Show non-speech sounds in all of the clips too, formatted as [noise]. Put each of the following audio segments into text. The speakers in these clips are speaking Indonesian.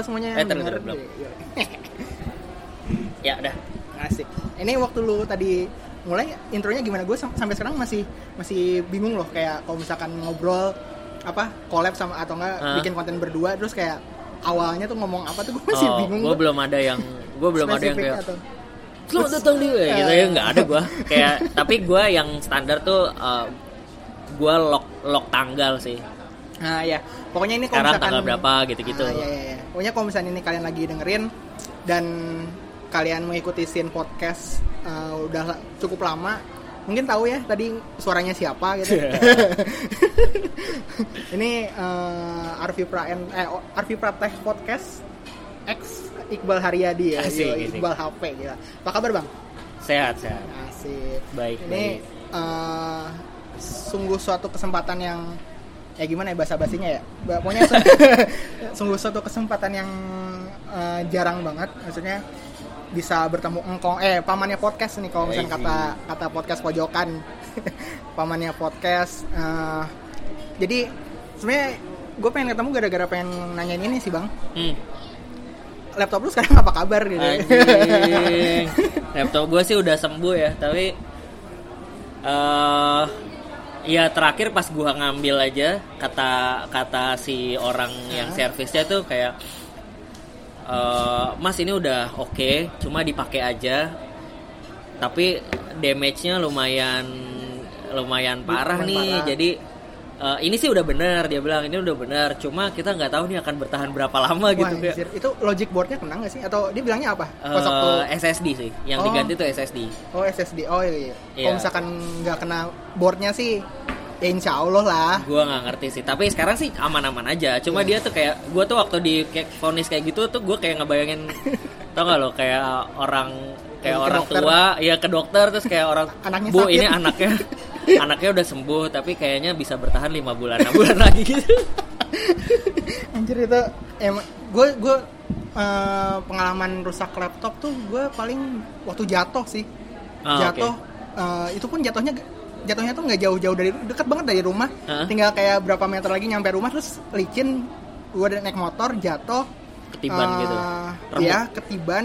halo semuanya Eh, terus, belum. Iya. [laughs] Ya udah. Asik. Ini waktu lu tadi mulai intronya gimana? Gue sampai sekarang masih masih bingung loh kayak kalau misalkan ngobrol apa collab sama atau enggak Hah? bikin konten berdua terus kayak awalnya tuh ngomong apa tuh gue masih oh, bingung. gue belum ada yang gue belum ada yang kayak atau selamat datang di gitu ya nggak ada gue [laughs] kayak tapi gue yang standar tuh gue lock lock tanggal sih Nah ya, pokoknya ini kalau sekarang misalkan tanggal berapa gitu-gitu Ah, iya, iya, iya. Pokoknya kalau misalnya ini kalian lagi dengerin dan kalian mengikuti scene podcast uh, udah cukup lama, mungkin tahu ya tadi suaranya siapa gitu. [laughs] ini uh, Arfi Praen eh Arfi Prateh podcast X Iqbal Haryadi ya, Asik, Yo, asik. Iqbal HP gitu. Apa kabar bang? sehat sehat Asik. Baik, Ini uh, sungguh suatu kesempatan yang ya gimana ya bahasa basinya ya. Pokoknya su- [laughs] sungguh suatu kesempatan yang uh, jarang banget. Maksudnya bisa bertemu engkong eh pamannya podcast nih kalau misalnya I see. kata kata podcast pojokan [laughs] pamannya podcast uh, jadi sebenarnya gue pengen ketemu gara-gara pengen nanyain ini sih bang hmm. laptop lu sekarang apa kabar gitu [laughs] laptop gue sih udah sembuh ya tapi eh ya terakhir pas gua ngambil aja kata kata si orang yang servisnya tuh kayak eh mas ini udah oke cuma dipakai aja tapi damage-nya lumayan lumayan parah Lumayan nih parah. jadi eh, ini sih udah bener dia bilang ini udah bener cuma kita nggak tahu nih akan bertahan berapa lama Wah, gitu anjir. itu logic boardnya kena nggak sih atau dia bilangnya apa Eh, pas waktu SSD sih yang Oh. diganti tuh SSD Oh SSD, oh iya. iya. Iya. Kalau misalkan nggak kena boardnya sih, ya insya Allah lah. Gua nggak ngerti sih tapi sekarang sih aman-aman aja Iya. cuma dia tuh kayak gua tuh waktu di kayak vonis kayak gitu tuh gua kayak ngebayangin [laughs] tau gak lo kayak orang kayak Ke orang dokter. tua ya ke dokter terus kayak orang [laughs] Anaknya bu sakit." ini anaknya [laughs] anaknya udah sembuh tapi kayaknya bisa bertahan lima bulan enam bulan [laughs] lagi gitu Anjir itu, emang gue gue eh, pengalaman rusak laptop tuh gue paling waktu jatuh sih. Ah, jatuh, eh, itu pun jatuhnya jatuhnya tuh nggak jauh-jauh dari dekat banget dari rumah. Hah? Tinggal kayak berapa meter lagi nyampe rumah terus licin. Gue naik motor jatuh. Ketiban eh, gitu. Iya ketiban.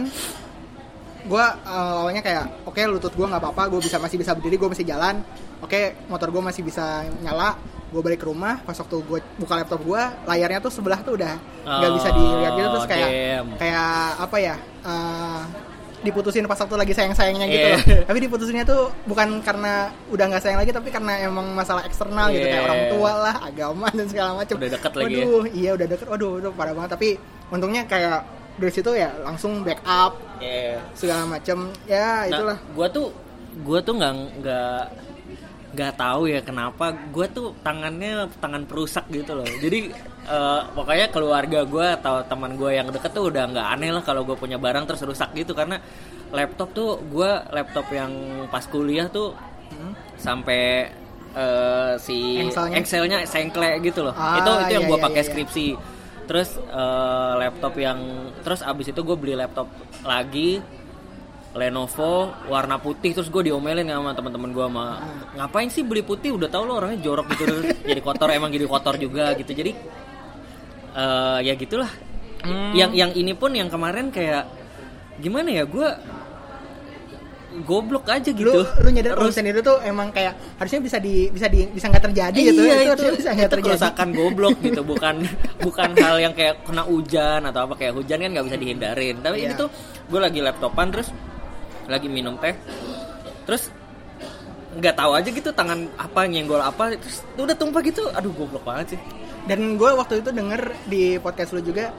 Gue awalnya kayak oke lutut gue nggak apa-apa, gue bisa masih bisa berdiri, gue masih jalan. Oke motor gue masih bisa nyala. Gue balik ke rumah, pas waktu gue buka laptop gue, layarnya tuh sebelah tuh udah nggak bisa Oh, dilihat gitu terus kayak damn. kayak apa ya? eh, diputusin pas waktu lagi sayang-sayangnya gitu Iya. loh. Tapi diputusinnya tuh bukan karena udah nggak sayang lagi, tapi karena emang masalah eksternal gitu kayak orang tua lah, agama dan segala macam. Udah deket lagi ya. Waduh, iya udah deket. Waduh, itu parah banget. Tapi untungnya kayak dari situ ya langsung backup Iya. segala macam. Ya itulah. Nah, gua tuh gua tuh nggak nggak nggak tahu ya kenapa gua tuh tangannya tangan perusak gitu loh. Jadi eh, pokoknya keluarga gua atau teman gua yang deket tuh udah nggak aneh lah kalau gue punya barang terus rusak gitu karena laptop tuh gua laptop yang pas kuliah tuh Hmm. sampai eh, si? Excelnya sengkle gitu loh. Ah, itu itu yang iya, gue iya, pakai iya. skripsi. Terus eh, laptop yang terus abis itu gue beli laptop lagi Lenovo warna putih terus gue diomelin sama teman-teman gue sama ngapain sih beli putih? Udah tau lo orangnya jorok gitu. [laughs] Jadi kotor emang jadi kotor juga gitu. Jadi eh, ya gitulah. Hmm. yang yang ini pun yang kemarin kayak gimana ya gue goblok aja gitu. Lu lu nyadar Terus- misalnya itu tuh emang kayak harusnya bisa di bisa di bisa nggak terjadi gitu. iya itu harusnya bisa nggak itu terjadi. kerusakan goblok gitu. Bukan bukan hal yang kayak kena hujan atau apa. Kayak hujan kan nggak bisa dihindarin. Tapi ini Iya. tuh gue lagi laptopan terus lagi minum teh. Terus nggak tahu aja gitu tangan apa nyenggol apa. Terus udah tumpah gitu. Aduh goblok banget sih. Dan gue waktu itu denger di podcast lu juga,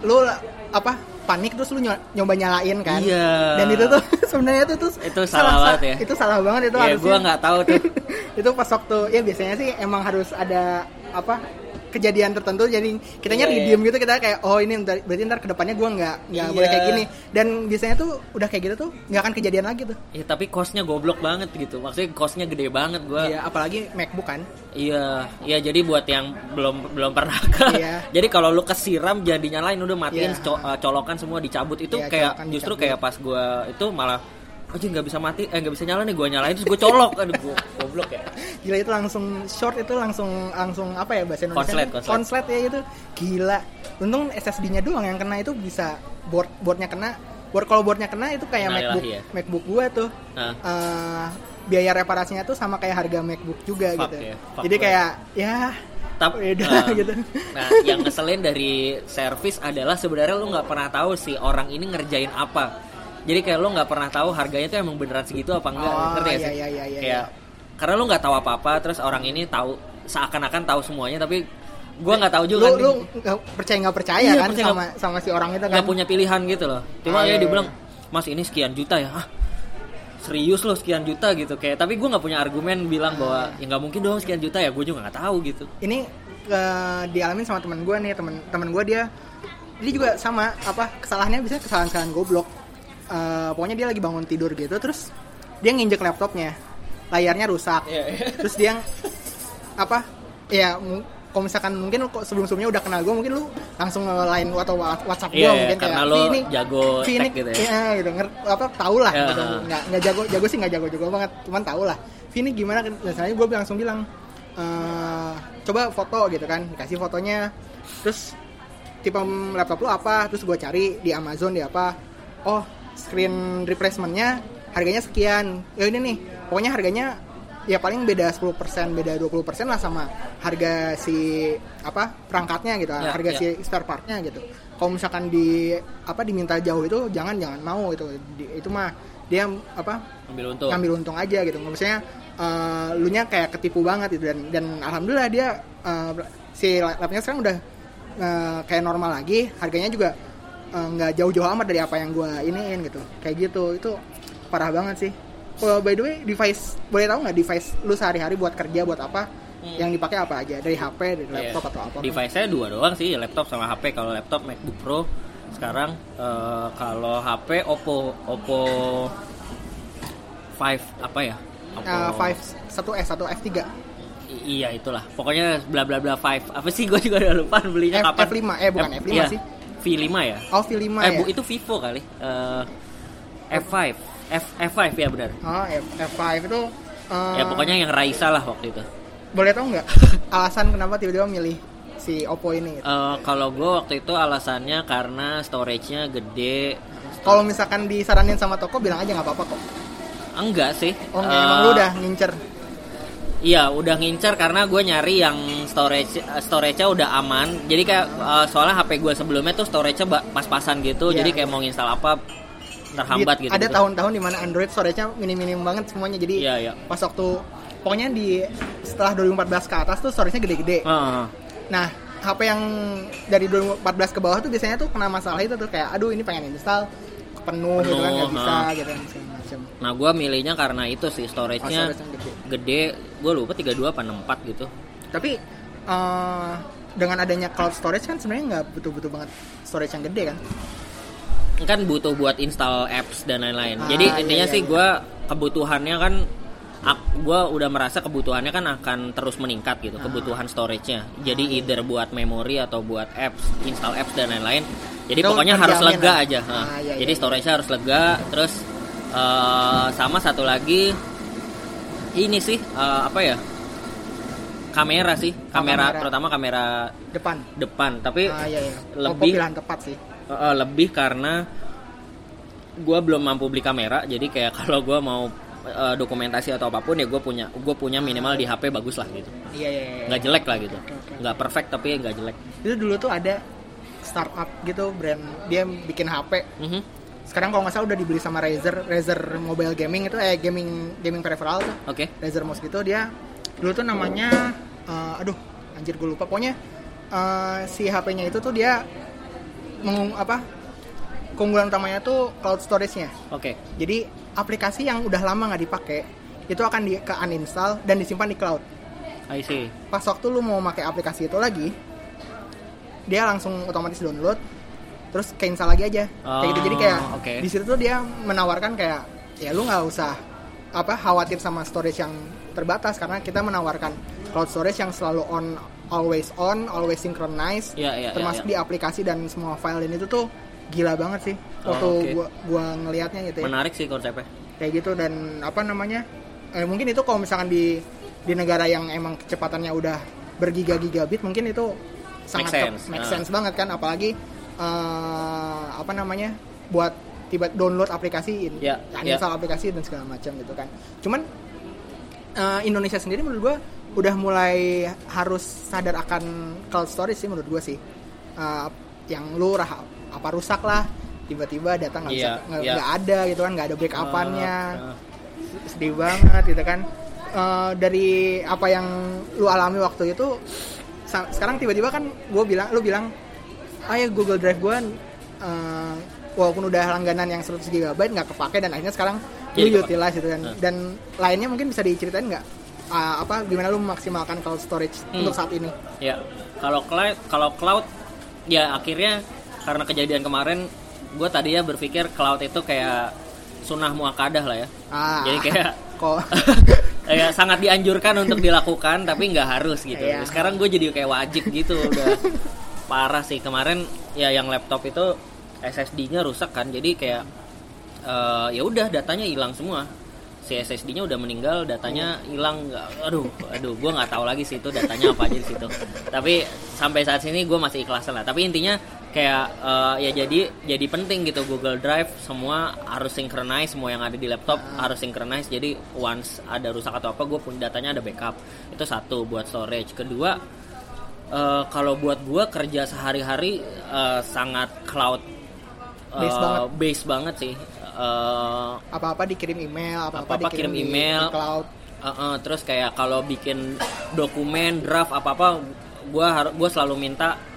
lu apa panik terus lu nyo- nyoba nyalain kan? Iya. Dan itu tuh [laughs] sebenarnya itu tuh Itu salah banget ya. Itu salah banget itu ya harusnya. gue nggak tahu tuh [laughs] itu pas waktu ya biasanya sih emang harus ada apa kejadian tertentu jadi kitanya Iya, iya. diem gitu kita kayak oh ini berarti ntar ke depannya gue nggak nggak boleh Iya. kayak gini dan biasanya tuh udah kayak gitu tuh nggak akan kejadian lagi tuh ya tapi costnya goblok banget gitu maksudnya costnya gede banget gue Iya, apalagi MacBook kan Iya, iya jadi buat yang belum belum pernah ke. Iya. [laughs] jadi kalau lu kesiram jangan dinyalain udah matiin Iya. co- uh, colokan semua dicabut itu Iya, kayak justru dicabut. kayak pas gua itu malah anjing nggak bisa mati. Eh nggak bisa nyala nih gue nyalain terus gue colok. Aduh gue goblok ya. Gila itu langsung short itu langsung langsung apa ya bahasa Indonesia Konslet, konslet. konslet ya itu gila. Untung SSD-nya doang yang kena itu bisa board boardnya kena. Board kalau boardnya kena itu kayak Nah, MacBook iya. MacBook gua tuh. Nah Eh, biaya reparasinya tuh sama kayak harga MacBook juga Fuck gitu. ya, jadi banget. kayak ya tapi Beda, [laughs] gitu. nah yang ngeselin dari servis adalah sebenarnya lu nggak pernah tahu sih orang ini ngerjain apa jadi kayak lu nggak pernah tahu harganya tuh emang beneran segitu apa enggak Oh, ngerti gak iya, sih? iya, iya, iya, kayak karena lu nggak tahu apa apa terus orang ini tahu seakan-akan tahu semuanya tapi gua nggak tahu juga lu nih. lu nggak percaya nggak percaya Iya, kan percaya sama sama si orang itu kan? nggak punya pilihan gitu loh. Cuma Ah, ya iya, dia iya. bilang mas ini sekian juta ya? Ah serius loh sekian juta? gitu. Kayak tapi gue nggak punya argumen bilang bahwa ya nggak mungkin dong sekian juta ya gue juga nggak tahu gitu. Ini eh, dialamin sama teman gue nih teman teman gue dia dia juga sama apa kesalahannya bisa kesalahan-kesalahan goblok Eh, pokoknya dia lagi bangun tidur gitu terus dia nginjek laptopnya. Layarnya rusak. Iya, terus dia apa? Ya kalau misalkan mungkin lu kok sebelum-sebelumnya udah kenal gue mungkin lu langsung lain atau WhatsApp gue Iya, mungkin karena kayak lu "Vi, ini jago ini gitu ya." iya, gitu. Nger- apa tahu lah. Iya. gitu nggak nggak jago jago sih nggak jago jago banget cuman tahu lah. Ini gimana? Misalnya gue langsung bilang "Eh, coba foto gitu kan. Dikasih fotonya. Terus tipe laptop lu apa? Terus gue cari di Amazon di apa. Oh screen replacementnya harganya sekian. Ya ini nih. Pokoknya harganya ya paling beda 10% beda 20% lah sama harga si apa perangkatnya gitu Ya, harga ya. si spare partnya gitu. Kalau misalkan di apa diminta jauh itu jangan jangan mau itu Di- itu mah dia apa ambil untung. ngambil untung aja gitu. Maksudnya eh, lu nya kayak ketipu banget gitu. Dan dan alhamdulillah dia eh, si lapnya sekarang udah eh, kayak normal lagi. Harganya juga eh, nggak jauh-jauh amat dari apa yang gua iniin gitu kayak gitu itu parah banget sih oh, by the way device boleh tahu nggak device lu sehari-hari buat kerja buat apa Hmm. yang dipakai apa aja dari HP dari Iya. laptop atau apa Device-nya dua doang sih, laptop sama HP. Kalau laptop MacBook Pro, sekarang eh, kalau HP Oppo Oppo 5 apa ya? Oppo, Eh, five satu S satu F 3 I- iya itulah. Pokoknya bla bla bla 5. Apa sih [laughs] gue juga udah lupa belinya F- kapan. F5, eh, bukan F5 iya, sih. V5 ya? oh V5 eh ya bu itu Vivo kali. Eh, F5. F F5 ya benar. oh F, F5 itu eh, Ya pokoknya yang Raisa lah waktu itu. boleh tahu nggak [laughs] alasan kenapa tiba-tiba milih si Oppo ini gitu? Eh, kalau gue waktu itu alasannya karena storage-nya gede. kalau misalkan disaranin sama toko bilang aja nggak apa-apa kok Enggak sih. oh Eh, emang lu udah ngincer Iya, udah ngincer karena gue nyari yang storage eh, storage-nya udah aman. Jadi kayak eh, soalnya HP gue sebelumnya tuh storage-nya pas-pasan gitu. Iya, jadi kayak mau install apa terhambat gitu. ada gitu. tahun-tahun di mana Android storage-nya minim-minim banget semuanya jadi Iya, iya. pas waktu pokoknya di setelah 2014 ke atas tuh storage-nya gede-gede Heeh. nah HP yang dari 2014 ke bawah tuh biasanya tuh kena masalah itu tuh kayak aduh ini pengen install penuh, gitu kan nggak Penuh, bisa ah. gitu kan macam Nah, gue milihnya karena itu sih Oh, storage-nya storage yang gede. gede. Gue lupa 32 apa 64 gitu. tapi eh, dengan adanya cloud storage kan sebenarnya nggak butuh-butuh banget storage yang gede kan Kan butuh buat install apps dan lain-lain. Ah, Jadi iya, intinya iya, sih iya. gue kebutuhannya kan gue udah merasa kebutuhannya kan akan terus meningkat gitu Ah. kebutuhan storage-nya. Jadi either buat memori atau buat apps, install apps dan lain-lain. Jadi Itu pokoknya harus lega aja. Ah, Nah, iya, Jadi iya. storage-nya harus lega. Terus eh, sama satu lagi ini sih eh, apa ya? Kamera sih, Oh, kamera, kamera. terutama kamera depan depan. Tapi ah iya iya lebih- Oppo pilihan tepat sih Eh, eh, lebih karena gue belum mampu beli kamera jadi kayak [laughs] kalau gue mau eh, dokumentasi atau apa pun ya gue punya gue punya minimal di HP bagus lah gitu iya iya, iya. nggak jelek lah gitu Oke, oke. nggak perfect tapi nggak jelek itu dulu tuh ada startup gitu brand dia bikin HP Mhm. sekarang kalau nggak salah udah dibeli sama Razer Razer mobile gaming itu eh gaming gaming peripheral tuh. Oke. Razer mouse gitu dia dulu tuh namanya eh, aduh anjir gue lupa. Pokoknya eh, si HP-nya itu tuh dia mengung apa keunggulan utamanya tuh cloud storage-nya. Oke. Jadi aplikasi yang udah lama nggak dipakai itu akan di ke uninstall dan disimpan di cloud. I see. Pas waktu lu mau pakai aplikasi itu lagi dia langsung otomatis download terus keinstall lagi aja kayak gitu jadi kayak Oh, oke. di situ tuh dia menawarkan kayak ya lu nggak usah apa khawatir sama storage yang terbatas karena kita menawarkan cloud storage yang selalu on always on always synchronize Iya, iya, iya, termasuk iya. di aplikasi dan semua file dan itu tuh gila banget sih waktu Oh, oke. gua gua ngelihatnya gitu ya menarik sih konsepnya kayak gitu dan apa namanya eh, mungkin itu kalau misalkan di di negara yang emang kecepatannya udah bergiga-gigabit mungkin itu sangat Make sense. ke- make Ah. sense banget kan apalagi eh, apa namanya buat tiba download aplikasi in, Ya, uninstall aplikasi dan segala macam gitu kan. Cuman eh, Indonesia sendiri menurut gua udah mulai harus sadar akan cloud storage sih menurut gua sih. Eh, yang lu rah, apa rusak lah tiba-tiba data nggak Iya, nggak nggak ada gitu kan nggak ada backupannya Ah, ah. sedih banget gitu kan. Eh, dari apa yang lu alami waktu itu sekarang tiba-tiba kan gue bilang lu bilang ah ya Google Drive gue eh, walaupun udah langganan yang 100 GB nggak kepake dan akhirnya sekarang lu kepake. utilize gitu kan Nah. dan lainnya mungkin bisa diceritain nggak Ah, apa gimana lu memaksimalkan cloud storage Hmm. untuk saat ini Ya, kalau cloud, kalau cloud, ya akhirnya karena kejadian kemarin, gue tadinya berpikir cloud itu kayak sunnah muakadah lah ya. ah Jadi kayak [laughs] kok [laughs] kayak sangat dianjurkan untuk dilakukan, tapi nggak harus gitu. Iya. Sekarang gue jadi kayak wajib gitu, udah parah sih kemarin. Ya yang laptop itu SSD-nya rusak kan, jadi kayak eh, ya udah datanya hilang semua. Si SSD-nya udah meninggal, datanya hilang. Nggak- Aduh, aduh, gue nggak tahu lagi sih itu datanya apa aja di situ. Tapi sampai saat ini gue masih ikhlasan lah. Tapi intinya kayak eh, ya jadi jadi penting gitu. Google Drive semua harus synchronize semua yang ada di laptop harus synchronize. Jadi once ada rusak atau apa gue pun datanya ada backup. Itu satu buat storage. Kedua eh, kalau buat gue kerja sehari-hari eh, sangat cloud eh, Based banget. based banget sih. Eh, apa-apa dikirim email apa-apa, Apa-apa dikirim kirim email. di cloud. Uh, uh, terus kayak kalau bikin dokumen draft apa apa gua harus gua selalu minta uh,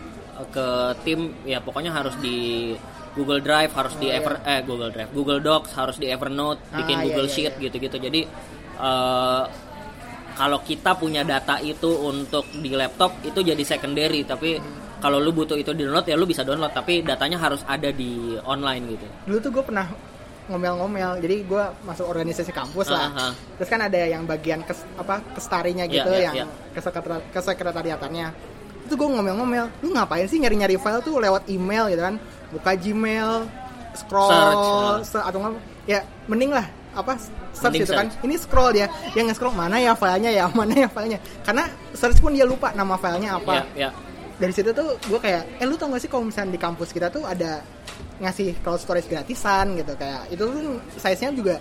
ke tim ya pokoknya harus di Google Drive harus di Oh, Ever eh Google Drive Google Docs harus di Evernote bikin Ah, iya, Google iya, Sheet iya. gitu-gitu. Jadi uh, kalau kita punya data itu untuk di laptop itu jadi secondary. Tapi kalau lu butuh itu di download ya lu bisa download. Tapi datanya harus ada di online gitu. Dulu tuh gue pernah ngomel-ngomel. Jadi gue masuk organisasi kampus lah. Ah, ah. terus kan ada yang bagian kes, apa kestarinya Iya, gitu iya, yang iya. kesekretar kesekretariatannya itu gue ngomel-ngomel lu ngapain sih nyari-nyari file tuh lewat email gitu kan. Buka Gmail scroll Search, se- atau nggak ya mending lah apa search Mending gitu kan. search. ini scroll dia yang nge-scroll mana ya filenya ya [laughs] mana ya filenya? Karena search pun dia lupa nama filenya apa. Ya ya. Dari situ tuh gue kayak eh lu tau gak sih kalau misalnya di kampus kita tuh ada ngasih cloud storage gratisan gitu kayak. Itu tuh size nya juga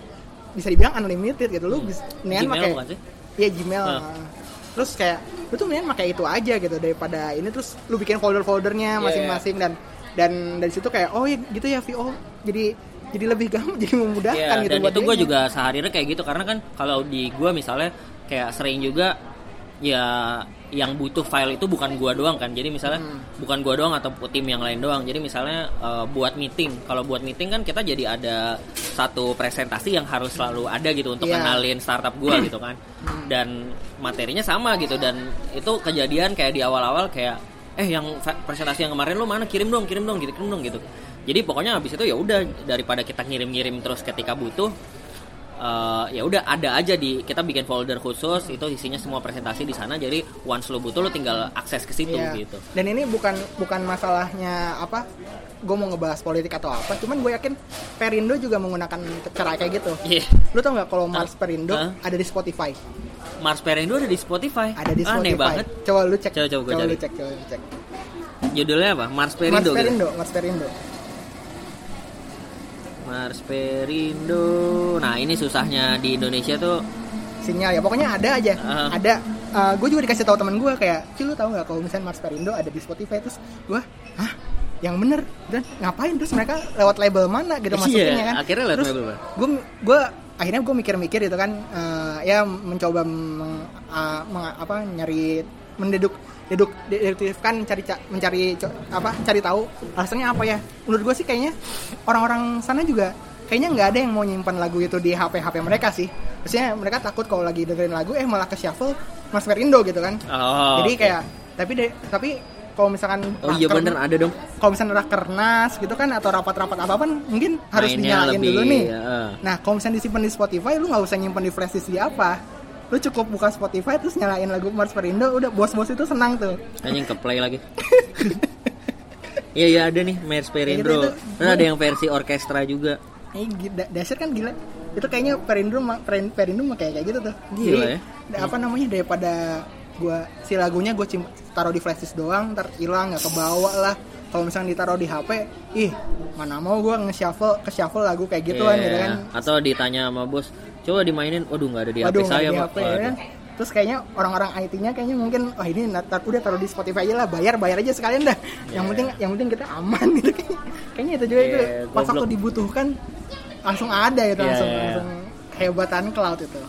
bisa dibilang unlimited gitu. Lu bisa mendingan Gmail pakai iya Gmail. Uh. terus kayak lu tuh mendingan pakai itu aja gitu daripada ini terus lu bikin folder-foldernya Iya, masing-masing dan dan dari situ kayak oh ya gitu ya VO jadi jadi lebih gampang [laughs] jadi memudahkan Iya, gitu dan buat itu gue juga sehari-hari kayak gitu karena kan kalau di gue misalnya kayak sering juga ya yang butuh file itu bukan gua doang kan. Jadi misalnya Hmm. bukan gua doang atau tim yang lain doang. Jadi misalnya eh, buat meeting. Kalau buat meeting kan kita jadi ada satu presentasi yang harus selalu ada gitu untuk Iya. kenalin startup gua [clears throat] gitu kan. Dan materinya sama gitu. Dan itu kejadian kayak di awal-awal kayak eh yang presentasi yang kemarin lo mana? Kirim dong kirim dong gitu kirim dong gitu. Jadi pokoknya habis itu ya udah daripada kita ngirim-ngirim terus ketika butuh eh, ya udah ada aja di kita bikin folder khusus itu isinya semua presentasi di sana jadi once lo butuh lo tinggal akses ke situ Iya. gitu Dan ini bukan bukan masalahnya apa? Gue mau ngebahas politik atau apa? Cuman gue yakin Perindo juga menggunakan cara kayak gitu. Iya. Lu tau nggak kalau Mars Ah. Perindo Ah. ada di Spotify? Mars Perindo ada di Spotify Ada di Spotify. aneh banget Coba lu cek. Coba- coba gua lu cek, coba lu cek. judulnya apa Mars Perindo Mars gitu? Perindo, Mars Perindo. Mars Perindo nah ini susahnya di Indonesia tuh Sinyal ya, pokoknya ada aja. Ah. Ada. gue juga dikasih tahu temen gue kayak, "Ci lu tahu nggak kalau misalnya Mars Perindo ada di Spotify?" Terus gue, "Hah? Yang bener dan ngapain terus mereka lewat label mana gitu Iya, masukinnya kan?" akhirnya lewat terus label gue gue akhirnya gue mikir-mikir itu kan eh, ya mencoba meng, ah, meng- apa nyari mendeduk deduk deduktifkan mencari ca- mencari apa cari tahu alasannya apa ya menurut gue sih kayaknya orang-orang sana juga kayaknya nggak ada yang mau nyimpan lagu itu di HP HP mereka sih maksudnya mereka takut kalau lagi dengerin lagu eh malah ke shuffle Mas Perindo gitu kan oh jadi kayak tapi deh tapi kalau misalkan oh iya bener ada dong kalau misalnya rakernas gitu kan atau rapat-rapat apa pun mungkin harus Mainnya dinyalain lebih, dulu nih. ya. Nah, kalau misalnya disimpan di Spotify, lu nggak usah nyimpan di flash disk di apa. Lu cukup buka Spotify terus nyalain lagu Mars Perindo, udah bos-bos itu senang tuh. anjing ke play lagi [laughs] Iya iya ada nih Mars Perindo. Gitu, itu. Terus ada yang versi orkestra juga. Eh, gi- da- dasar kan gila. itu kayaknya Perindo Perindo kayak kayak gitu tuh Gila Jadi, ya. apa namanya daripada gua si lagunya gue taruh di flash disk doang ntar hilang nggak kebawa lah kalau misalnya ditaruh di HP ih mana mau gue nge-shuffle ke shuffle lagu kayak gituan Iya. gitu kan Atau ditanya sama bos, coba dimainin, waduh nggak ada di Waduh, HP saya, di. HP, ya kan? Terus kayaknya orang-orang IT-nya kayaknya mungkin wah ini ntar udah taruh di Spotify aja lah, bayar bayar aja sekalian dah. Yang penting yang penting kita aman [laughs] gitu kayaknya. Kayaknya itu juga itu Iya, pas waktu dibutuhkan langsung ada itu Iya, langsung iya. langsung kehebatan cloud itu.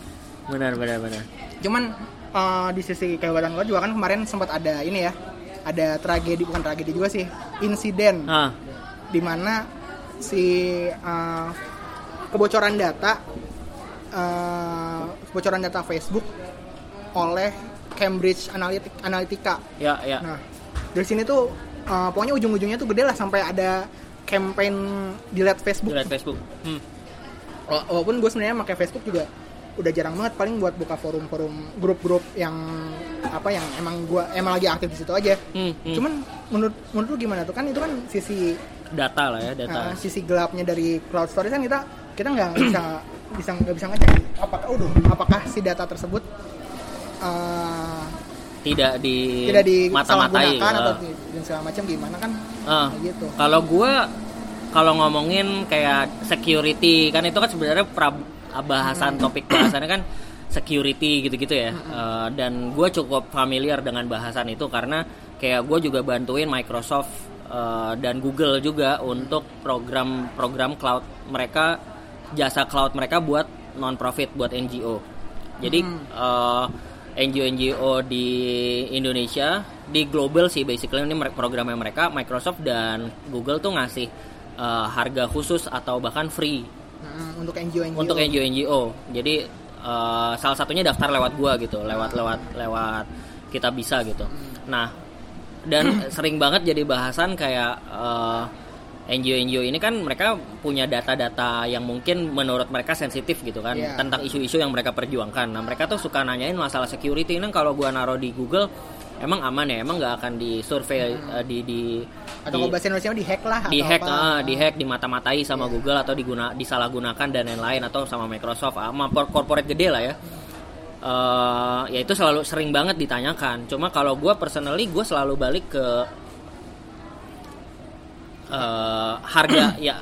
Benar, benar, benar. Cuman eh, di sisi kehebatan cloud juga kan kemarin sempat ada ini ya. Ada tragedi bukan tragedi juga sih, insiden Ah, di mana si uh, kebocoran data uh, kebocoran data Facebook oleh Cambridge Analytic- Analytica. ya, ya. Nah, dari sini tuh uh, pokoknya ujung-ujungnya tuh gede lah sampai ada campaign delete Facebook. Lihat Facebook. Hmm. Wala- Walaupun gue sebenarnya pakai Facebook juga udah jarang banget paling buat buka forum-forum grup-grup yang apa yang emang gua emang lagi aktif di situ aja. Hmm, hmm. Cuman menurut menurut lu gimana tuh kan itu kan sisi data lah ya, data. Nah, sisi gelapnya dari cloud storage kan kita kita nggak [clears throat] bisa bisa nggak bisa ngecek apakah udah apakah si data tersebut uh, tidak di tidak mata-matai. disalahgunakan atau Ah. di- dan segala macam gimana kan kayak gitu Kalau gua kalau ngomongin kayak security kan itu kan sebenarnya pra- bahasan topik bahasannya kan security gitu-gitu ya. Eh, dan gue cukup familiar dengan bahasan itu karena kayak gue juga bantuin Microsoft eh, dan Google juga untuk program-program cloud mereka jasa cloud mereka buat non profit buat NGO. Jadi eh, NGO-NGO di Indonesia di global sih basically ini programnya mereka Microsoft dan Google tuh ngasih eh, harga khusus atau bahkan free Untuk NGO NGO untuk NGO-NGO. Jadi eh, salah satunya daftar lewat gua gitu, lewat lewat lewat kita bisa gitu. Nah, dan [clears throat] sering banget jadi bahasan kayak eh, NGO-NGO ini kan mereka punya data-data yang mungkin menurut mereka sensitif gitu kan Iya. tentang isu-isu yang mereka perjuangkan. Nah, mereka tuh suka nanyain masalah security ini kalau gua naruh di Google emang aman ya? Emang nggak akan di survei eh, di di atau di- kalau bahasa Indonesia di hack lah di hack apa. ah, di hack dimata-matai sama Iya. Google atau diguna disalahgunakan dan lain-lain atau sama Microsoft sama por- corporate gede lah ya Eh, ya itu selalu sering banget ditanyakan cuma kalau gue personally gue selalu balik ke eh, harga ya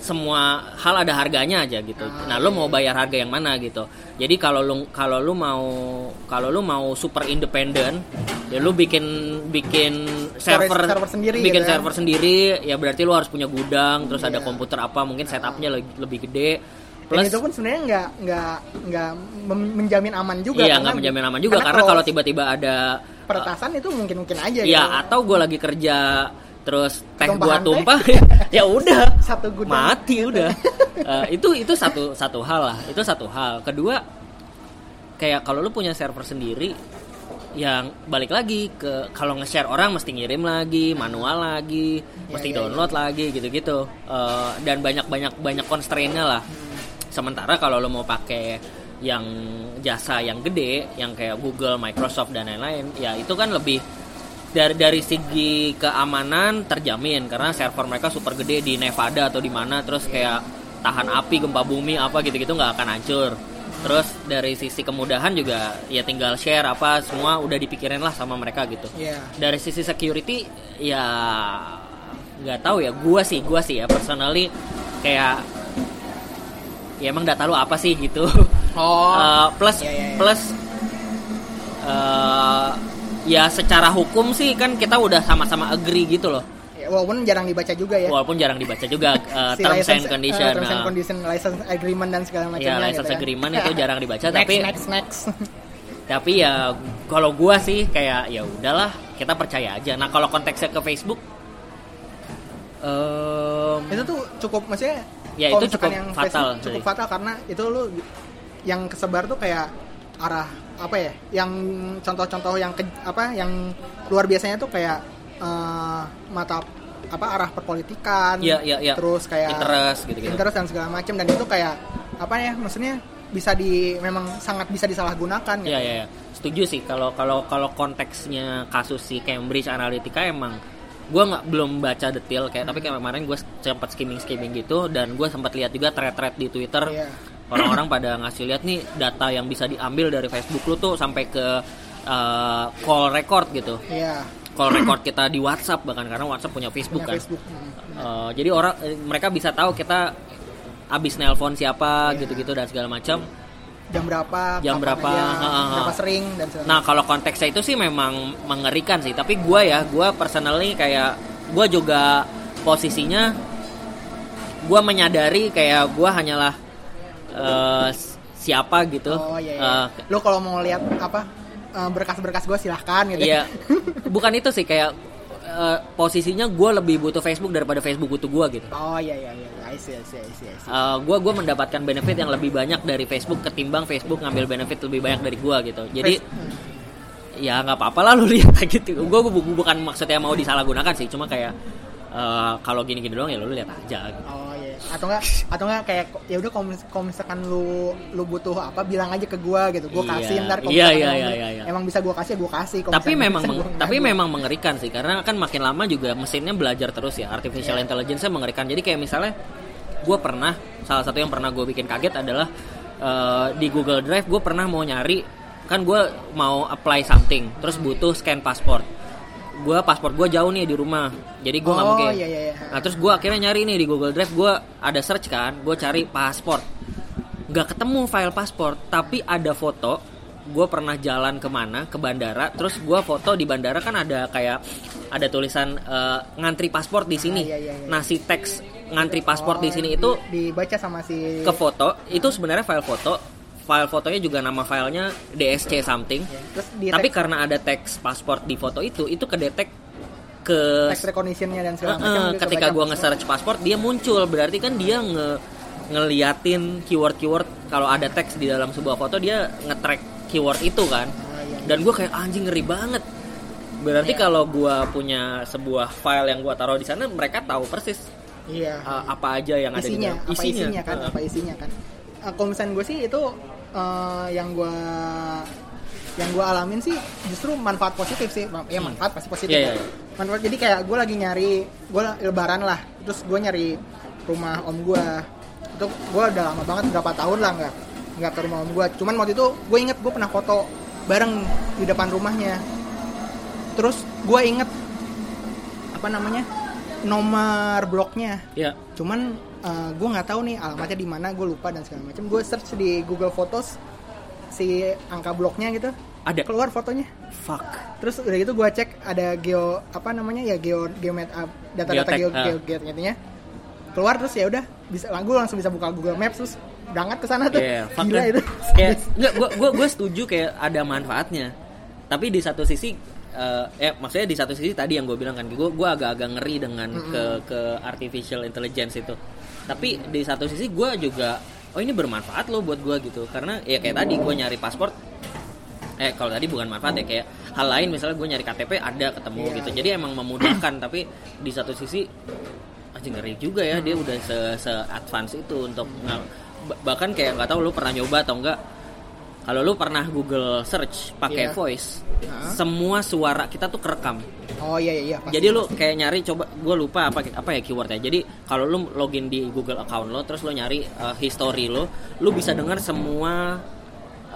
semua hal ada harganya aja gitu. Ah, Nah, lu iya, mau bayar harga yang mana gitu. Jadi kalau lu kalau lu mau kalau lu mau super independen, ya lu bikin bikin Storage server server sendiri bikin gitu ya. server sendiri, ya berarti lu harus punya gudang, terus ada Iya. komputer apa, mungkin setupnya lebih, lebih gede. Dan Plus itu pun sebenarnya nggak nggak nggak menjamin aman juga iya karena- nggak menjamin aman juga karena kalau tiba-tiba ada peretasan itu mungkin mungkin aja ya gitu. atau gue lagi kerja terus teh gua Tumpahan tumpah [laughs] ya udah. Satu gudang. mati udah. Eh, itu itu satu satu hal lah. Itu satu hal. Kedua kayak kalau lu punya server sendiri yang balik lagi ke kalau nge-share orang mesti ngirim lagi manual lagi mesti iya, download lagi gitu-gitu. Eh, dan banyak banyak banyak constraint-nya lah. Sementara kalau lo mau pakai yang jasa yang gede yang kayak Google, Microsoft dan lain-lain ya itu kan lebih dari dari segi keamanan terjamin karena server mereka super gede di Nevada atau di mana terus kayak tahan api gempa bumi apa gitu-gitu nggak akan hancur terus dari sisi kemudahan juga ya tinggal share apa semua udah dipikirin lah sama mereka gitu Iya. dari sisi security ya nggak tahu ya gua sih gua sih ya personally kayak ya emang data lu apa sih gitu Oh. [laughs] Eh, plus Iya, iya, iya. plus eh, ya secara hukum sih kan kita udah sama-sama agree gitu loh Ya, walaupun jarang dibaca juga ya. walaupun jarang dibaca juga [laughs] eh, Si terms license- and condition eh, terms and nah. condition, license agreement dan segala ya macamnya. license gitu ya. agreement itu jarang dibaca [laughs] next, tapi next next. [laughs] tapi ya kalau gua sih kayak ya udahlah kita percaya aja nah kalau konteksnya ke Facebook em, itu tuh cukup maksudnya Ya, itu cukup yang fatal, Facebook cukup fatal karena itu lu yang kesebar tuh kayak arah apa ya yang contoh-contoh yang ke, apa yang luar biasanya tuh kayak eh, mata apa arah perpolitikan Iya, iya, iya. terus kayak Interest gitu-gitu. interest dan segala macam dan itu kayak apa ya maksudnya bisa di memang sangat bisa disalahgunakan gitu. Ya ya ya. Setuju sih kalau kalau kalau konteksnya kasus si Cambridge Analytica emang gue nggak belum baca detail kayak tapi kayak kemarin gue sempat skimming skimming gitu dan gue sempat lihat juga thread-thread di Twitter Iya. Orang-orang pada ngasih lihat nih data yang bisa diambil dari Facebook lu tuh sampai ke uh, call record gitu Iya. call record kita di WhatsApp bahkan karena WhatsApp punya Facebook Punya kan Facebook. Uh, jadi orang eh, mereka bisa tahu kita abis nelpon siapa Iya. gitu-gitu dan segala macam Jam berapa? Jam berapa, aja, ha, ha, ha. berapa sering dan segala Nah kalau konteksnya itu sih memang mengerikan sih. Tapi gue ya, gue personally kayak gue juga posisinya gue menyadari kayak gue hanyalah eh, siapa gitu. Oh iya, iya. Eh, Lo kalau mau lihat apa eh, berkas-berkas gue silahkan gitu. Iya, [laughs] bukan itu sih kayak eh, posisinya gue lebih butuh Facebook daripada Facebook butuh gue gitu. Oh iya iya iya. I see, I see, I see, I see. gue gua mendapatkan benefit yang lebih banyak dari Facebook ketimbang Facebook ngambil benefit lebih banyak dari gue gitu. Jadi Face- hmm. ya nggak apa-apa lah lu [laughs] lihat gitu. Gue bukan maksudnya mau disalahgunakan sih, cuma kayak eh, kalau gini-gini doang ya lu lihat aja. Gitu. Oh. Atau enggak atau enggak kayak ya udah kalau mis- kalau misalkan lu lu butuh apa bilang aja ke gua gitu. Gua Iya. kasih ntar kalau Iya, iya, emang, iya, iya, iya. emang bisa gua kasih gua kasih. Kalau Tapi memang bisa, meng- gua tapi nggak, memang mengerikan sih karena kan makin lama juga mesinnya belajar terus ya artificial Iya. intelligence-nya mengerikan. Jadi kayak misalnya gue pernah salah satu yang pernah gue bikin kaget adalah eh, di Google Drive gue pernah mau nyari kan gue mau apply something terus butuh scan paspor gue paspor gue jauh nih di rumah jadi gue nggak Oh, mungkin iya, iya, iya. nah terus gue akhirnya nyari nih di Google Drive gue ada search kan gue cari paspor nggak ketemu file paspor tapi ada foto gue pernah jalan ke mana ke bandara terus gue foto di bandara kan ada kayak ada tulisan eh, ngantri paspor di sini Ah, iya, iya, iya. nah si teks ngantri paspor di Oh, sini di- itu dibaca sama si ke foto itu sebenarnya file foto file fotonya juga nama filenya DSC something. Ya, Terus di tapi karena ada teks paspor di foto itu itu kedetek ke text recognition-nya dan segala eh, macam dia ketika gua nge-search paspor dia muncul. Berarti kan dia nge ngeliatin keyword-keyword. Kalau ada teks di dalam sebuah foto dia nge-track keyword itu kan. Ah, iya, iya. dan gue kayak anjing ngeri banget. Berarti kalau gua punya sebuah file yang gua taruh di sana mereka tahu persis Iya. uh, apa aja yang ada di isinya, dalam apa isinya. kan, Uh, apa isinya kan. Uh, kalau misalnya gue sih itu uh, yang gue yang gue alamin sih justru manfaat positif sih, ya manfaat pasti positif. Iya, ya. iya, iya. Manfaat jadi kayak gue lagi nyari, gue lebaran lah, terus gue nyari rumah om gue, itu gue udah lama banget berapa tahun lah nggak nggak ke rumah om gue. Cuman waktu itu gue inget gue pernah foto bareng di depan rumahnya. Terus gue inget apa namanya nomor bloknya ya cuman gue nggak tahu nih alamatnya di mana gue lupa dan segala macam. Gue search di Google Photos si angka bloknya gitu. Ada. Keluar fotonya. Fuck. Terus udah gitu gue cek ada geo apa namanya ya geo geomet uh, data-data geo ah. geo geometnya keluar terus ya udah bisa gue langsung bisa buka Google Maps terus berangkat ke sana tuh. Iya, fuck gila itu. [laughs] Kayak nggak gua gua gua setuju kayak ada manfaatnya. Tapi di satu sisi eh ya maksudnya di satu sisi tadi yang gue bilang kan gue gua agak-agak ngeri dengan ke ke artificial intelligence itu tapi di satu sisi gue juga oh ini bermanfaat loh buat gue gitu. Karena ya kayak tadi gue nyari paspor eh kalau tadi bukan manfaat ya kayak hal lain misalnya gue nyari KTP ada ketemu Iya. gitu. Jadi emang memudahkan tapi di satu sisi anjing ngeri juga ya. Dia udah se, se advance itu untuk bahkan kayak nggak tahu lu pernah nyoba atau enggak kalau lu pernah Google search pakai Iya. voice Hah? semua suara kita tuh kerekam. Oh iya iya iya pasti. jadi lu kayak nyari coba gue lupa apa apa ya keywordnya. Jadi kalau lu login di Google account lo terus lo nyari uh, history lo lu bisa dengar semua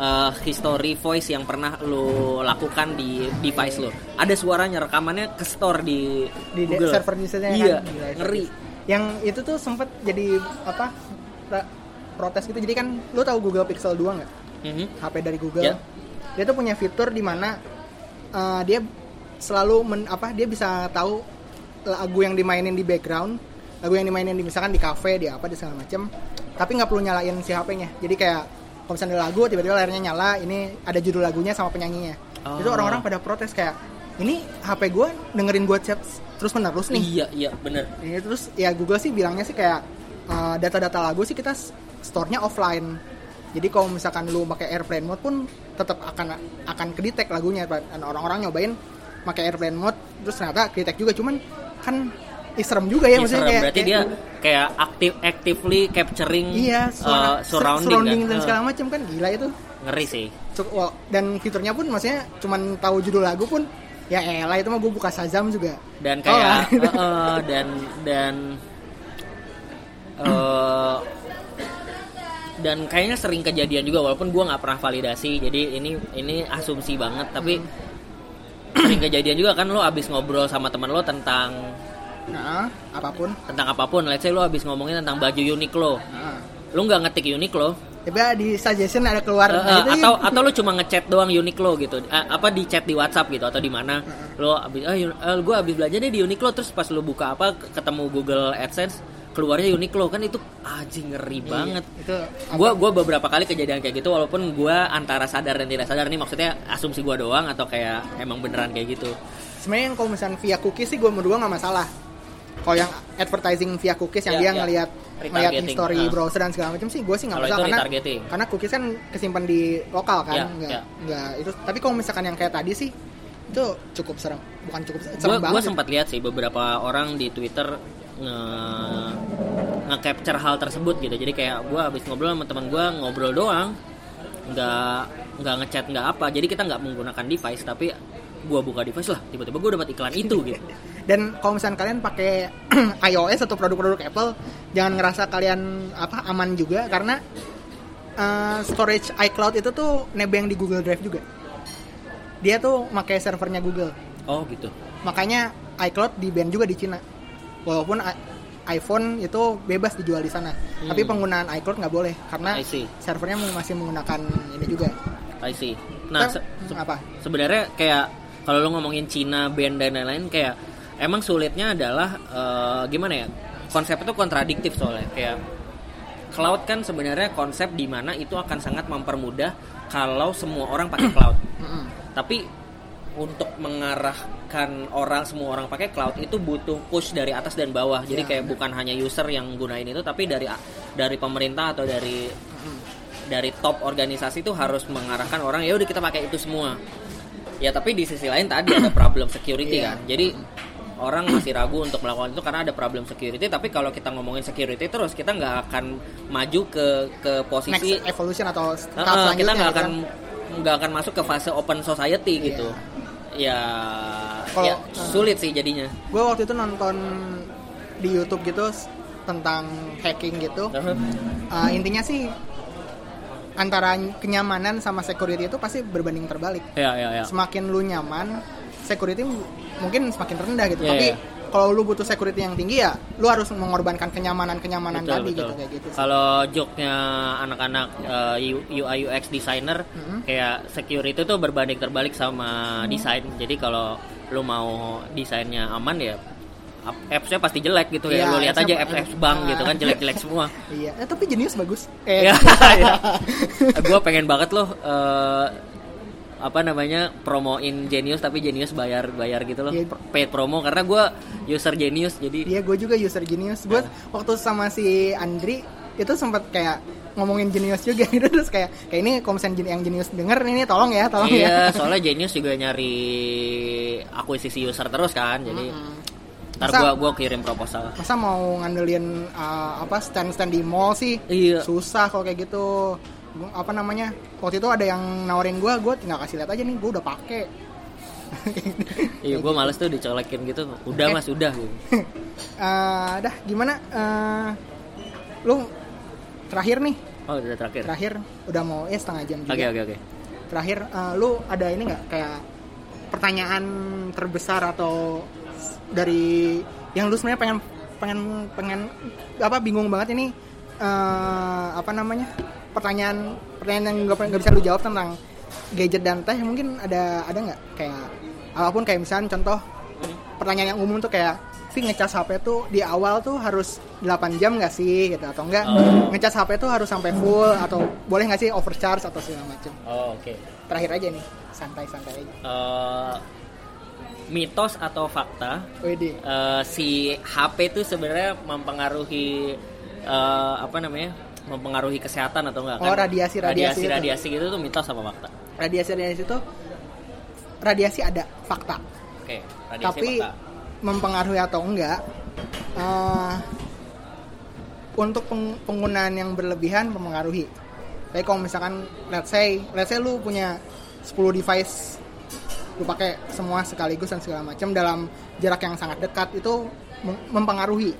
uh, history voice yang pernah lo lakukan di device lo. Ada suaranya rekamannya ke store di, di Google. server di sana iya kan? Gila, ngeri. yang itu tuh sempet jadi apa protes gitu. Jadi kan lu tahu Google Pixel 2 nggak Mhm. HP dari Google. Ya. Dia tuh punya fitur di mana uh, dia selalu men, apa dia bisa tahu lagu yang dimainin di background, lagu yang dimainin di misalkan di cafe, di apa di segala macem. Tapi nggak perlu nyalain si HP-nya. Jadi kayak kalau misalnya ada lagu tiba-tiba layarnya nyala, ini ada judul lagunya sama penyanyinya. Oh. Itu orang-orang pada protes kayak ini HP gue dengerin gue chat terus menerus nih. iya iya bener Ini terus ya Google sih bilangnya sih kayak uh, data-data lagu sih kita store-nya offline. Jadi kalau misalkan lu pakai airplane mode pun tetap akan akan kedetek lagunya dan orang-orang nyobain pakai airplane mode terus ternyata kedetek juga cuman kan ih, serem juga ya Iya, maksudnya serem. kayak berarti dia kayak aktif actively capturing iya suara, uh, surrounding, kan? dan Uh, segala macam kan gila itu. ngeri sih dan fiturnya pun maksudnya cuman tahu judul lagu pun ya elah itu mah gue buka Shazam juga. dan Oh, [laughs] kayak eh, dan dan eh, dan kayaknya sering kejadian juga walaupun gue nggak pernah validasi. Jadi ini ini asumsi banget tapi [clears throat] sering kejadian juga kan lo abis ngobrol sama teman lo tentang nah apa pun. tentang apa pun. Let's say lo abis ngomongin tentang baju Uniqlo nah. lo nggak ngetik Uniqlo Tiba di suggestion ada keluar. Eh, nah, eh, atau atau lo cuma ngechat doang Uniqlo gitu. Eh, apa di chat di WhatsApp gitu atau di mana. Lo abis ah, gue abis belajar deh di Uniqlo terus pas lo buka apa ketemu Google AdSense keluarnya Uniqlo kan itu aji ngeri Iya, banget. itu gue gua beberapa kali kejadian kayak gitu walaupun gue antara sadar dan tidak sadar. Nih maksudnya asumsi gue doang atau kayak emang beneran kayak gitu? Sebenarnya yang kalau misalnya via cookies sih gue menurut gue nggak masalah. Kalau yang advertising via cookies yang Ya, dia ya. ngelihat ngelihat history ah. browser dan segala macam sih gue sih nggak masalah. karena karena cookies kan kesimpan di lokal kan Ya, nggak ya. nggak itu. Tapi kalau misalkan yang kayak tadi sih itu cukup serem. Bukan cukup serem gue banget sih. sempat lihat sih beberapa orang di Twitter nge nge-capture hal tersebut gitu. Jadi kayak gue habis ngobrol sama teman gue ngobrol doang. Nggak nggak ngechat nggak apa. Jadi kita nggak menggunakan device tapi gue buka device lah. Tiba-tiba gue dapat iklan itu gitu. [laughs] Dan kalau misalnya kalian pakai [clears throat] iOS atau produk-produk Apple jangan ngerasa kalian apa aman juga. Karena eh, storage iCloud itu tuh nebeng di Google Drive juga. Dia tuh pakai servernya Google. Oh gitu. Makanya iCloud di ban juga di Cina walaupun iPhone itu bebas dijual di sana. Tapi penggunaan iCloud nggak boleh karena Hmm. Servernya masih menggunakan ini juga. I see. Nah se- se- apa? sebenarnya kayak kalau lo ngomongin Cina band dan lain-lain kayak emang sulitnya adalah eh, gimana ya? Konsep itu kontradiktif soalnya. Kayak cloud kan sebenarnya konsep di mana itu akan sangat mempermudah kalau semua orang pakai cloud. Tapi untuk mengarahkan orang semua orang pakai cloud itu butuh push dari atas dan bawah jadi Ya, kayak bukan hanya user yang gunain itu tapi dari dari pemerintah atau dari dari top organisasi itu harus mengarahkan orang ya udah kita pakai itu semua ya tapi di sisi lain tadi ada problem security Iya. kan jadi orang masih ragu untuk melakukan itu karena ada problem security tapi kalau kita ngomongin security terus kita nggak akan maju ke ke posisi next evolution atau tahap kita nggak gitu akan kan. nggak akan masuk ke fase open society Iya. gitu ya Kalau- ya sulit sih jadinya. Gue waktu itu nonton di YouTube gitu tentang hacking gitu. Uh, intinya sih antara kenyamanan sama security itu pasti berbanding terbalik. Ya ya ya. Semakin lu nyaman security mungkin semakin rendah gitu. Iya, tapi iya. Kalau lu butuh security yang tinggi ya lu harus mengorbankan kenyamanan kenyamanan betul tadi betul. gitu kayak gitu kalau joke-nya anak-anak uh, U- UI UX designer Mhm. kayak security tuh berbanding terbalik sama desain. Jadi kalau lu mau desainnya aman ya ap- apps-nya pasti jelek gitu ya. Iya, lu lihat aja apps-apps bank gitu kan jelek-jelek [laughs] semua. Iya. Eh, tapi jenius bagus. [laughs] Eh, [laughs] ya, ya. gue pengen banget loh eh, apa namanya promoin Genius tapi Genius bayar bayar gitu loh Iya. paid promo karena gue user Genius jadi Iya, gue juga user Genius. Gue waktu sama si Andri itu sempat kayak ngomongin Genius juga [laughs] gitu terus kayak kayak ini kalau misalnya gen- yang Genius denger ini tolong ya, tolong iya ya. [laughs] soalnya Genius juga nyari akuisisi user terus kan jadi ntar Masa- gue gua kirim proposal Masa mau ngandelin uh, apa stand-stand di mall sih? Iya. Susah kalau kayak gitu. Gua- apa namanya? Waktu itu ada yang nawarin gue, gue tinggal kasih lihat aja nih, gue udah pakai. [laughs] iya gue males tuh dicolekin gitu udah Oke. mas udah gitu. [laughs] Eh, dah gimana? Eh, lu terakhir nih, oh udah terakhir terakhir udah mau ya setengah jam juga. oke oke oke terakhir eh, lu ada ini nggak kayak pertanyaan terbesar atau dari yang lu sebenarnya pengen pengen pengen apa bingung banget ini eh, apa namanya pertanyaan pertanyaan yang gak, nggak bisa lu jawab tentang gadget dan teh mungkin ada ada nggak? Kayak apa pun kayak misalnya contoh pertanyaan yang umum tuh kayak Vi ngecas HP tuh di awal tuh harus 8 jam nggak sih? Gitu atau enggak Oh. ngecas HP tuh harus sampai full atau boleh nggak sih overcharge atau segala macam oh oke. Terakhir aja nih santai-santai aja. Eh, mitos atau fakta Wede eh, si HP itu sebenarnya mempengaruhi eh, apa namanya mempengaruhi kesehatan atau enggak Oh, radiasi- radiasi itu. radiasi gitu tuh mitos apa fakta? Radiasi radiasi itu radiasi ada fakta. Oke radiasi tapi fakta. mempengaruhi atau enggak eh, untuk peng- penggunaan yang berlebihan mempengaruhi. Tapi kalau misalkan let's say let's say lu punya 10 device lu pakai semua sekaligus dan segala macam dalam jarak yang sangat dekat itu mem- mempengaruhi.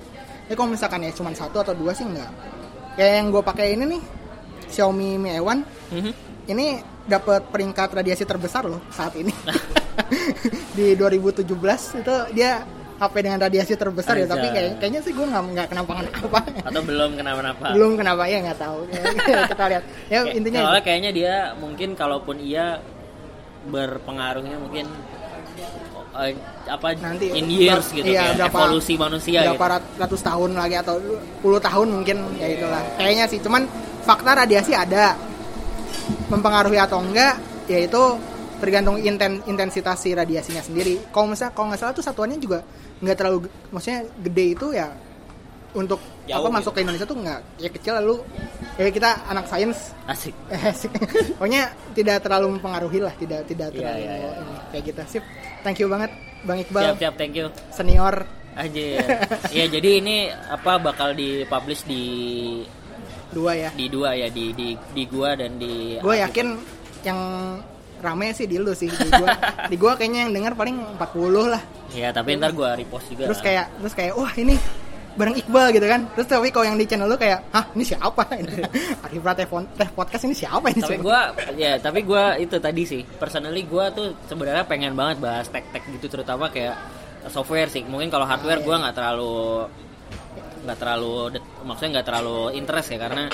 Tapi kalau misalkan ya cuma satu atau dua sih enggak kayak yang gue pakai ini nih Xiaomi Mi A1 Mhm. ini dapat peringkat radiasi terbesar loh saat ini. [laughs] di 2017 itu dia HP dengan radiasi terbesar ya, tapi kayak, kayaknya sih gue nggak nggak kenapa apa. Atau belum kenapa-napa? Belum kenapa ya nggak tahu. [laughs] Kita lihat. Ya intinya soalnya kayaknya dia mungkin kalaupun iya berpengaruhnya mungkin eh, apa Nanti in years gitu iya, kayak berapa- evolusi manusia berapa gitu. rat- ratus tahun lagi atau puluh tahun mungkin ya itulah. Kayaknya sih cuman fakta radiasi ada. Mempengaruhi atau enggak yaitu tergantung inten, intensitas si radiasinya sendiri. Kalau misalnya kalau nggak salah tuh satuannya juga nggak terlalu maksudnya gede itu ya untuk Jauh apa gitu. masuk ke Indonesia tuh nggak ya kecil lalu ya kita anak sains Asik. [laughs] Eh, sih. pokoknya tidak terlalu mempengaruhi lah tidak tidak Iya, terlalu iya, iya. ini. kayak gitu sip thank you banget bang Iqbal Siap siap thank you. senior Aja. [laughs] ya jadi ini apa bakal dipublish di dua ya di dua ya di di di gua dan di gue yakin yang rame sih di lu sih di gua [laughs] di gua kayaknya yang denger paling 40 lah Ya tapi ntar gua repost juga. terus kayak terus kayak wah ini bareng Iqbal gitu kan. Terus tapi kalau yang di channel lu kayak hah ini siapa? Arif Teh Teh podcast ini siapa ini tapi gua ya tapi gua itu tadi sih. Personally gua tuh sebenarnya pengen banget bahas tech-tech gitu terutama kayak software sih. Mungkin kalau hardware gua nggak terlalu nggak terlalu maksudnya nggak terlalu interest ya karena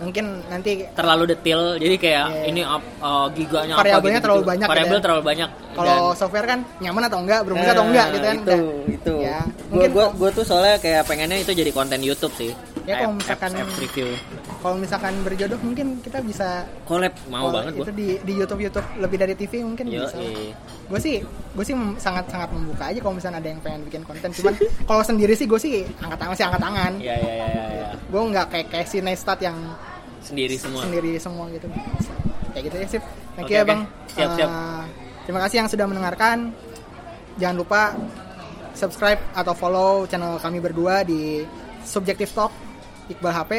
mungkin nanti terlalu detail jadi kayak Iya. ini up, uh, giganya Variabelnya apa gitu, terlalu banyak variabel gitu ya. terlalu banyak kalau software kan nyaman atau enggak berfungsi atau enggak gitu kan itu udah. itu ya gua mungkin gua gua tuh soalnya kayak pengennya itu jadi konten YouTube sih Ya, kalau misalkan- apps, apps review kalau misalkan berjodoh mungkin kita bisa collab mau kalau banget gua itu di di YouTube YouTube lebih dari TV mungkin Yo, bisa eh. gue sih gue sih sangat sangat membuka aja kalau misalnya ada yang pengen bikin konten cuman kalau sendiri sih gue sih angkat tangan sih angkat tangan ya ya ya ya, ya. gue nggak kayak kayak si Neistat yang sendiri semua sendiri semua gitu kayak gitu ya sip thank Oke, you ya bang Siap, siap. Eh, terima kasih yang sudah mendengarkan jangan lupa subscribe atau follow channel kami berdua di Subjective Talk Iqbal HP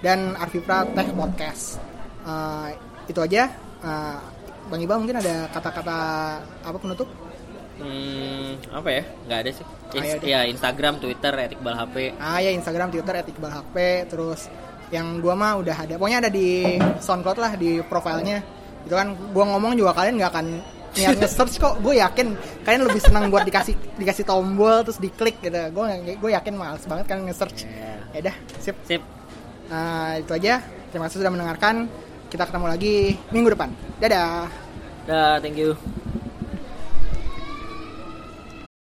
dan Arvipra Tech Podcast Eh, itu aja Eh, bang Iqbal mungkin ada kata-kata apa penutup Hmm, apa ya? Nggak ada sih. Ins- Ayo deh. ya Instagram, Twitter, @iqbal HP. Ah ya Instagram, Twitter @iqbal HP, terus yang gua mah udah ada. Pokoknya ada di SoundCloud lah di profilnya. Itu kan gua ngomong juga kalian nggak akan niat nge-search kok. Gue yakin kalian lebih senang buat dikasih dikasih tombol terus diklik gitu. Gue gue yakin males banget kalian nge-search. Ya. Ya udah, sip. Sip. Nah, itu aja. Terima kasih sudah mendengarkan. Kita ketemu lagi minggu depan. Dadah. Dah, thank you.